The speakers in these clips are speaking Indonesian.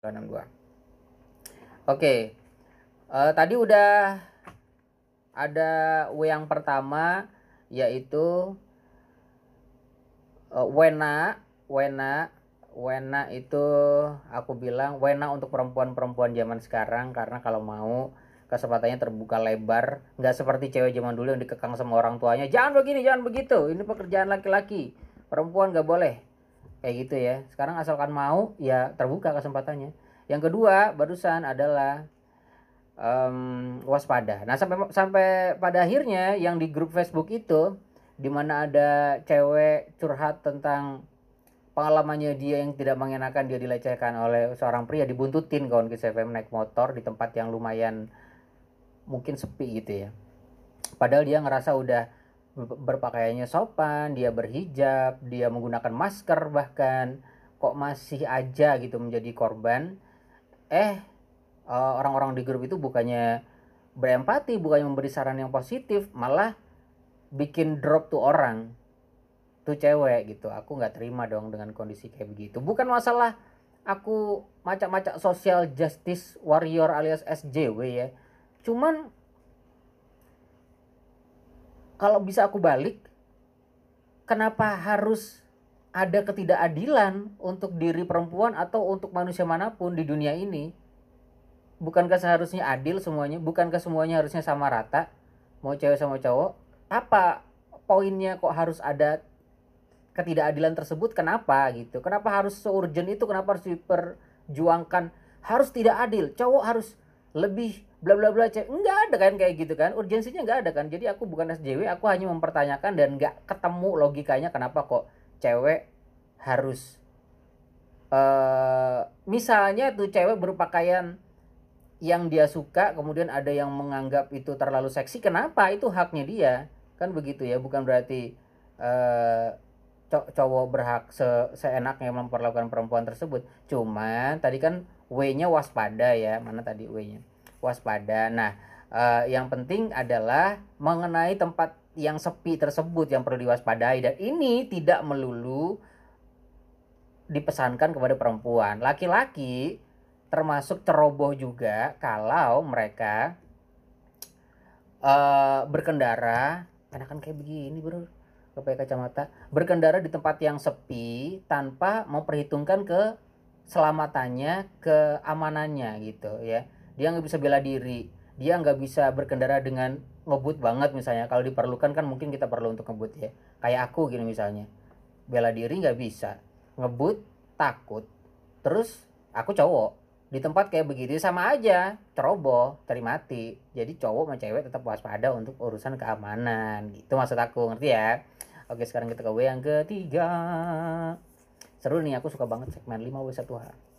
262 oke. Uh, tadi udah ada W yang pertama yaitu uh, Wena. Wena. Wena itu aku bilang Wena untuk perempuan-perempuan zaman sekarang karena kalau mau kesempatannya terbuka lebar. Nggak seperti cewek zaman dulu yang dikekang sama orang tuanya jangan begini jangan begitu. Ini pekerjaan laki-laki. Perempuan nggak boleh kayak gitu ya. Sekarang asalkan mau ya terbuka kesempatannya. Yang kedua barusan adalah um, waspada. Nah sampai sampai pada akhirnya yang di grup Facebook itu di mana ada cewek curhat tentang pengalamannya dia yang tidak mengenakan dia dilecehkan oleh seorang pria dibuntutin kawan ke FM naik motor di tempat yang lumayan mungkin sepi gitu ya. Padahal dia ngerasa udah berpakaiannya sopan, dia berhijab, dia menggunakan masker bahkan kok masih aja gitu menjadi korban. Eh eh orang-orang di grup itu bukannya berempati, bukannya memberi saran yang positif, malah bikin drop tuh orang tuh cewek gitu. Aku nggak terima dong dengan kondisi kayak begitu. Bukan masalah aku macam-macam social justice warrior alias SJW ya. Cuman kalau bisa aku balik kenapa harus ada ketidakadilan untuk diri perempuan atau untuk manusia mana pun di dunia ini? Bukankah seharusnya adil semuanya? Bukankah semuanya harusnya sama rata? Mau cewek sama cowok? Apa poinnya kok harus ada ketidakadilan tersebut? Kenapa gitu? Kenapa harus seurgent itu? Kenapa harus diperjuangkan? Harus tidak adil. Cowok harus lebih bla bla bla cek. Enggak ada kan kayak gitu kan. Urgensinya enggak ada kan. Jadi aku bukan SJW aku hanya mempertanyakan dan enggak ketemu logikanya kenapa kok cewek harus uh, misalnya tuh cewek berpakaian yang dia suka kemudian ada yang menganggap itu terlalu seksi kenapa? Itu haknya dia. Kan begitu ya bukan berarti uh, cowok berhak se seenaknya memperlakukan perempuan tersebut. Cuman tadi kan W-nya waspada ya. Mana tadi W-nya waspada. Nah, uh, yang penting adalah mengenai tempat yang sepi tersebut yang perlu diwaspadai. Dan ini tidak melulu dipesankan kepada perempuan. Laki-laki termasuk ceroboh juga kalau mereka uh, berkendara. Enakan kayak begini bro. Pakai kacamata. Berkendara di tempat yang sepi tanpa memperhitungkan ke selamatannya keamanannya gitu ya dia nggak bisa bela diri. Dia nggak bisa berkendara dengan ngebut banget misalnya. Kalau diperlukan kan mungkin kita perlu untuk ngebut ya. Kayak aku gini misalnya. Bela diri nggak bisa. Ngebut takut. Terus aku cowok. Di tempat kayak begitu sama aja. Ceroboh cari mati. Jadi cowok sama cewek tetap waspada untuk urusan keamanan. Gitu maksud aku. Ngerti ya? Oke sekarang kita ke W yang ketiga. Seru nih aku suka banget segmen 5 W1H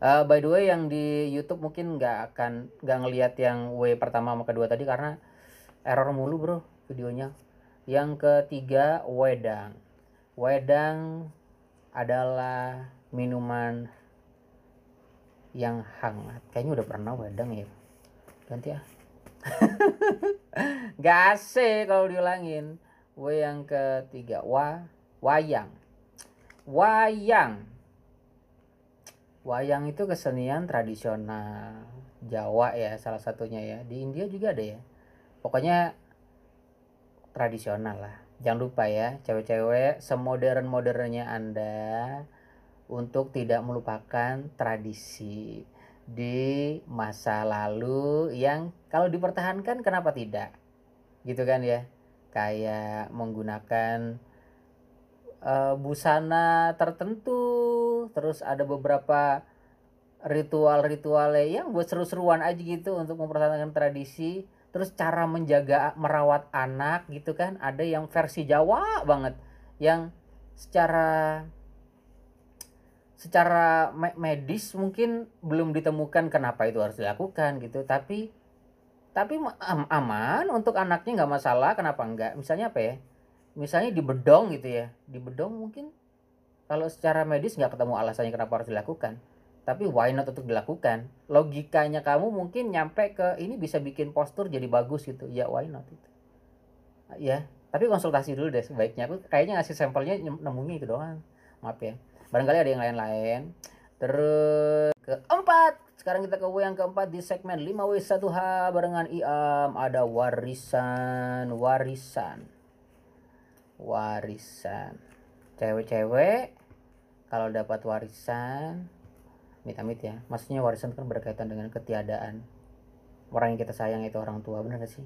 uh, by the way yang di YouTube mungkin nggak akan nggak ngelihat yang W pertama sama kedua tadi karena error mulu bro videonya. Yang ketiga wedang. Wedang adalah minuman yang hangat. Kayaknya udah pernah wedang ya. Ganti ya gak asik kalau diulangin. W yang ketiga wa wayang. Wayang wayang itu kesenian tradisional Jawa ya salah satunya ya. Di India juga ada ya. Pokoknya tradisional lah. Jangan lupa ya cewek-cewek semodern modernnya anda untuk tidak melupakan tradisi di masa lalu yang kalau dipertahankan kenapa tidak? Gitu kan ya? Kayak menggunakan uh, busana tertentu terus ada beberapa ritual-ritual yang buat seru-seruan aja gitu untuk mempertahankan tradisi. Terus cara menjaga merawat anak gitu kan ada yang versi Jawa banget yang secara secara medis mungkin belum ditemukan kenapa itu harus dilakukan gitu. Tapi tapi aman untuk anaknya nggak masalah kenapa enggak misalnya apa ya? Misalnya di bedong gitu ya di bedong mungkin kalau secara medis nggak ketemu alasannya kenapa harus dilakukan. Tapi why not untuk dilakukan? Logikanya kamu mungkin nyampe ke ini bisa bikin postur jadi bagus gitu. Ya why not itu? Ya tapi konsultasi dulu deh sebaiknya. Aku kayaknya ngasih sampelnya nemunya itu doang. Maaf ya. Barangkali ada yang lain-lain. Terus sekarang kita ke W yang keempat di segmen 5W1H barengan Iam ada warisan, warisan. Warisan. Cewek-cewek kalau dapat warisan amit-amit ya. Maksudnya warisan kan berkaitan dengan ketiadaan. Orang yang kita sayang itu orang tua, benar gak sih?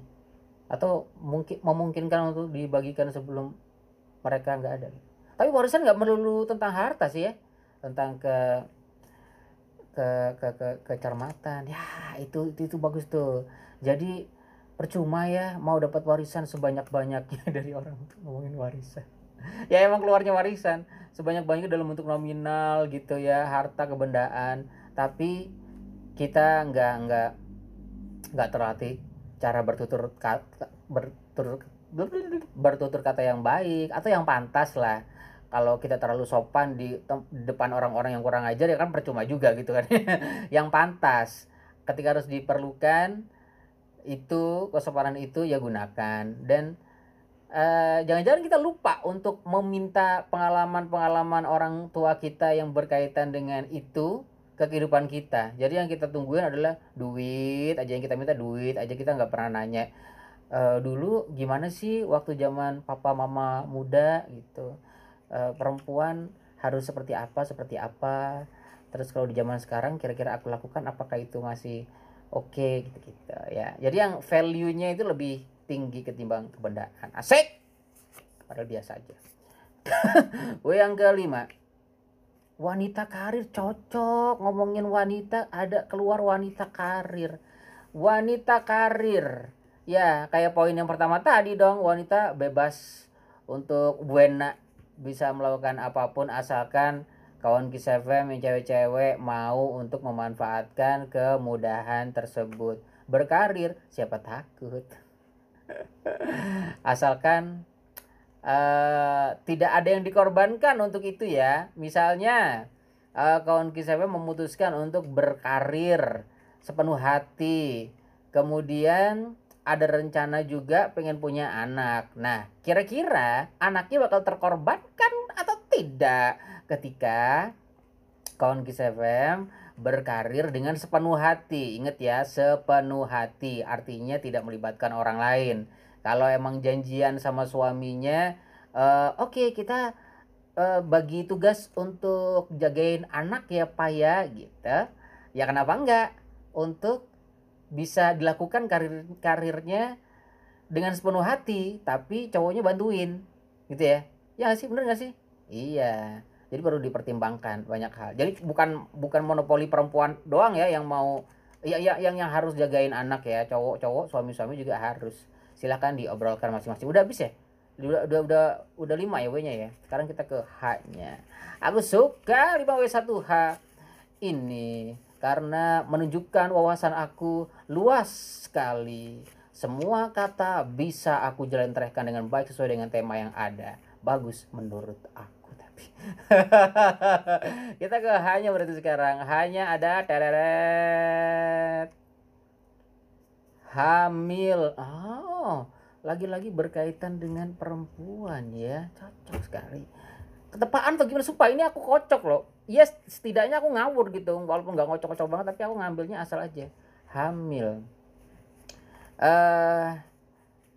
Atau mungkin memungkinkan untuk dibagikan sebelum mereka nggak ada. Tapi warisan nggak melulu tentang harta sih ya, tentang ke ke ke ke kecermatan ya itu, itu itu bagus tuh jadi percuma ya mau dapat warisan sebanyak banyaknya dari orang ngomongin warisan ya emang keluarnya warisan. Sebanyak banyaknya dalam bentuk nominal gitu ya harta kebendaan. Tapi kita nggak nggak nggak terlatih cara bertutur kata bertutur bertutur kata yang baik atau yang pantas lah. Kalau kita terlalu sopan di depan orang-orang yang kurang ajar ya kan percuma juga gitu kan. Yang pantas. Ketika harus diperlukan itu kesopanan itu ya gunakan. Dan eh, jangan-jangan kita lupa untuk meminta pengalaman-pengalaman orang tua kita yang berkaitan dengan itu ke kehidupan kita. Jadi yang kita tungguin adalah duit aja yang kita minta duit aja kita nggak pernah nanya e, dulu gimana sih waktu zaman papa mama muda? Gitu. Uh, perempuan harus seperti apa seperti apa? Terus kalau di zaman sekarang kira-kira aku lakukan apakah itu masih oke? Okay, gitu gitu ya. Jadi yang value-nya itu lebih tinggi ketimbang kebendaan asik. Padahal biasa aja. W yang kelima. Wanita karir cocok. Ngomongin wanita ada keluar wanita karir. Wanita karir. Ya kayak poin yang pertama tadi dong. Wanita bebas untuk buena bisa melakukan apa pun asalkan kawan Kiss FM yang cewek-cewek mau untuk memanfaatkan kemudahan tersebut. Berkarir siapa takut asalkan uh, tidak ada yang dikorbankan untuk itu ya misalnya uh, kawan FM memutuskan untuk berkarir sepenuh hati kemudian ada rencana juga pengen punya anak. Nah, kira-kira anaknya bakal terkorbankan atau tidak ketika kawan Kiss FM berkarir dengan sepenuh hati. Ingat ya, sepenuh hati artinya tidak melibatkan orang lain. Kalau emang janjian sama suaminya, uh, oke okay, kita uh, bagi tugas untuk jagain anak ya pak ya gitu. Ya kenapa enggak? Untuk bisa dilakukan karir karirnya dengan sepenuh hati tapi cowoknya bantuin gitu ya ya sih bener gak sih iya jadi perlu dipertimbangkan banyak hal. Jadi bukan bukan monopoli perempuan doang ya yang mau ya, ya yang yang harus jagain anak ya. Cowok-cowok suami-suami juga harus. Silahkan diobrolkan masing-masing. Udah habis ya? Udah udah udah udah lima ya W-nya ya? Sekarang kita ke H-nya. Aku suka 5 W 1 H ini karena menunjukkan wawasan aku luas sekali. Semua kata bisa aku jelentrehkan dengan baik sesuai dengan tema yang ada. Bagus menurut aku. Kita ke hanya berarti sekarang. Hanya ada tereret. Hamil. Oh, lagi-lagi berkaitan dengan perempuan ya. Cocok sekali ketepaan atau gimana sumpah ini aku kocok loh ya setidaknya aku ngawur gitu walaupun nggak ngocok-ngocok banget tapi aku ngambilnya asal aja hamil uh,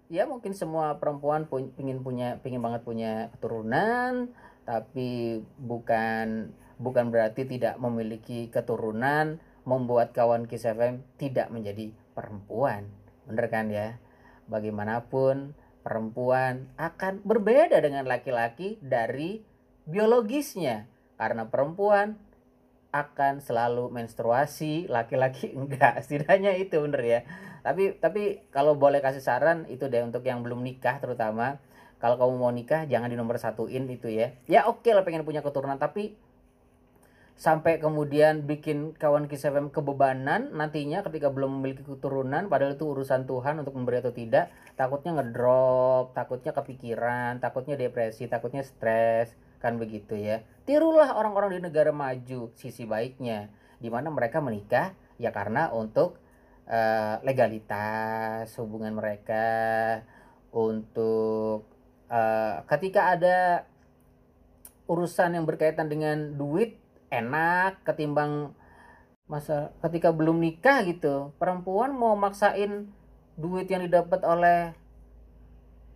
ya mungkin semua perempuan pu pingin punya pingin banget punya keturunan tapi bukan bukan berarti tidak memiliki keturunan membuat kawan Kiss FM tidak menjadi perempuan. Bener kan ya? Bagaimanapun perempuan akan berbeda dengan laki-laki dari biologisnya. Karena perempuan akan selalu menstruasi laki-laki enggak. Setidaknya itu bener ya. Tapi tapi kalau boleh kasih saran itu deh untuk yang belum nikah terutama kalau kamu mau nikah jangan di nomor satuin itu ya. Ya oke okay lah pengen punya keturunan tapi sampai kemudian bikin kawan kisah kebebanan nantinya ketika belum memiliki keturunan padahal itu urusan Tuhan untuk memberi atau tidak takutnya ngedrop takutnya kepikiran takutnya depresi takutnya stres kan begitu ya. Tirulah orang-orang di negara maju sisi baiknya. Di mana mereka menikah ya karena untuk uh, legalitas hubungan mereka untuk uh, ketika ada urusan yang berkaitan dengan duit enak ketimbang masa ketika belum nikah gitu perempuan mau maksain duit yang didapat oleh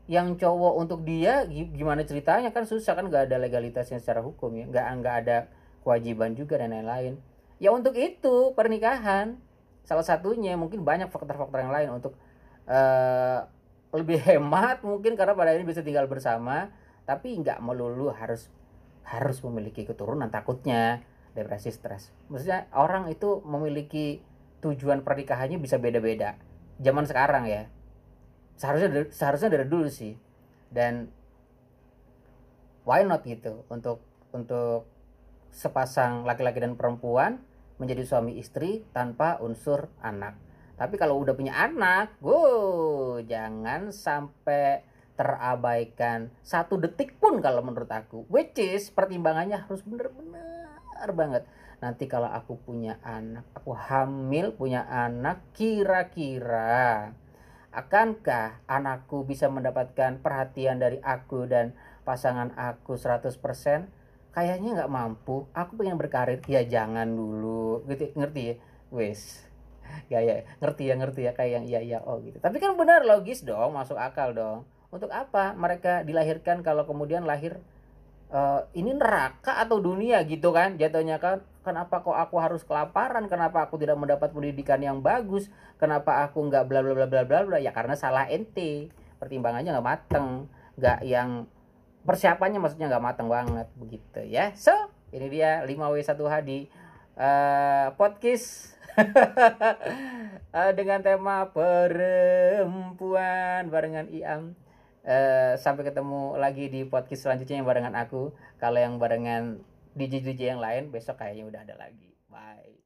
yang cowok untuk dia gimana ceritanya? Kan susah kan nggak ada legalitasnya secara hukum ya nggak nggak ada kewajiban juga dan lain-lain. Ya untuk itu pernikahan salah satunya mungkin banyak faktor-faktor yang lain untuk uh, lebih hemat mungkin karena pada ini bisa tinggal bersama. Tapi nggak melulu harus harus memiliki keturunan takutnya depresi stres. Maksudnya orang itu memiliki tujuan pernikahannya bisa beda-beda. Zaman sekarang ya. Seharusnya seharusnya dari dulu sih. Dan why not gitu? Untuk untuk sepasang laki-laki dan perempuan menjadi suami istri tanpa unsur anak tapi kalau udah punya anak wow jangan sampai terabaikan satu detik pun kalau menurut aku which is pertimbangannya harus bener-bener banget nanti kalau aku punya anak aku hamil punya anak kira-kira Akankah anakku bisa mendapatkan perhatian dari aku dan pasangan aku 100%? Kayaknya nggak mampu. Aku pengen berkarir. Ya jangan dulu. Gitu, ngerti ya? Wes. Ya ya, ngerti ya, ngerti ya kayak yang iya iya oh gitu. Tapi kan benar logis dong, masuk akal dong. Untuk apa mereka dilahirkan kalau kemudian lahir uh, ini neraka atau dunia gitu kan? Jatuhnya kan kenapa kok aku harus kelaparan? Kenapa aku tidak mendapat pendidikan yang bagus? Kenapa aku nggak bla bla bla bla bla bla? Ya karena salah ente pertimbangannya nggak mateng. Nggak yang persiapannya maksudnya nggak mateng banget begitu ya. So ini dia 5W1H di uh, podcast dengan tema perempuan barengan Iam Uh, sampai ketemu lagi di podcast selanjutnya yang barengan aku. Kalau yang barengan DJ-DJ yang lain besok kayaknya udah ada lagi. Bye.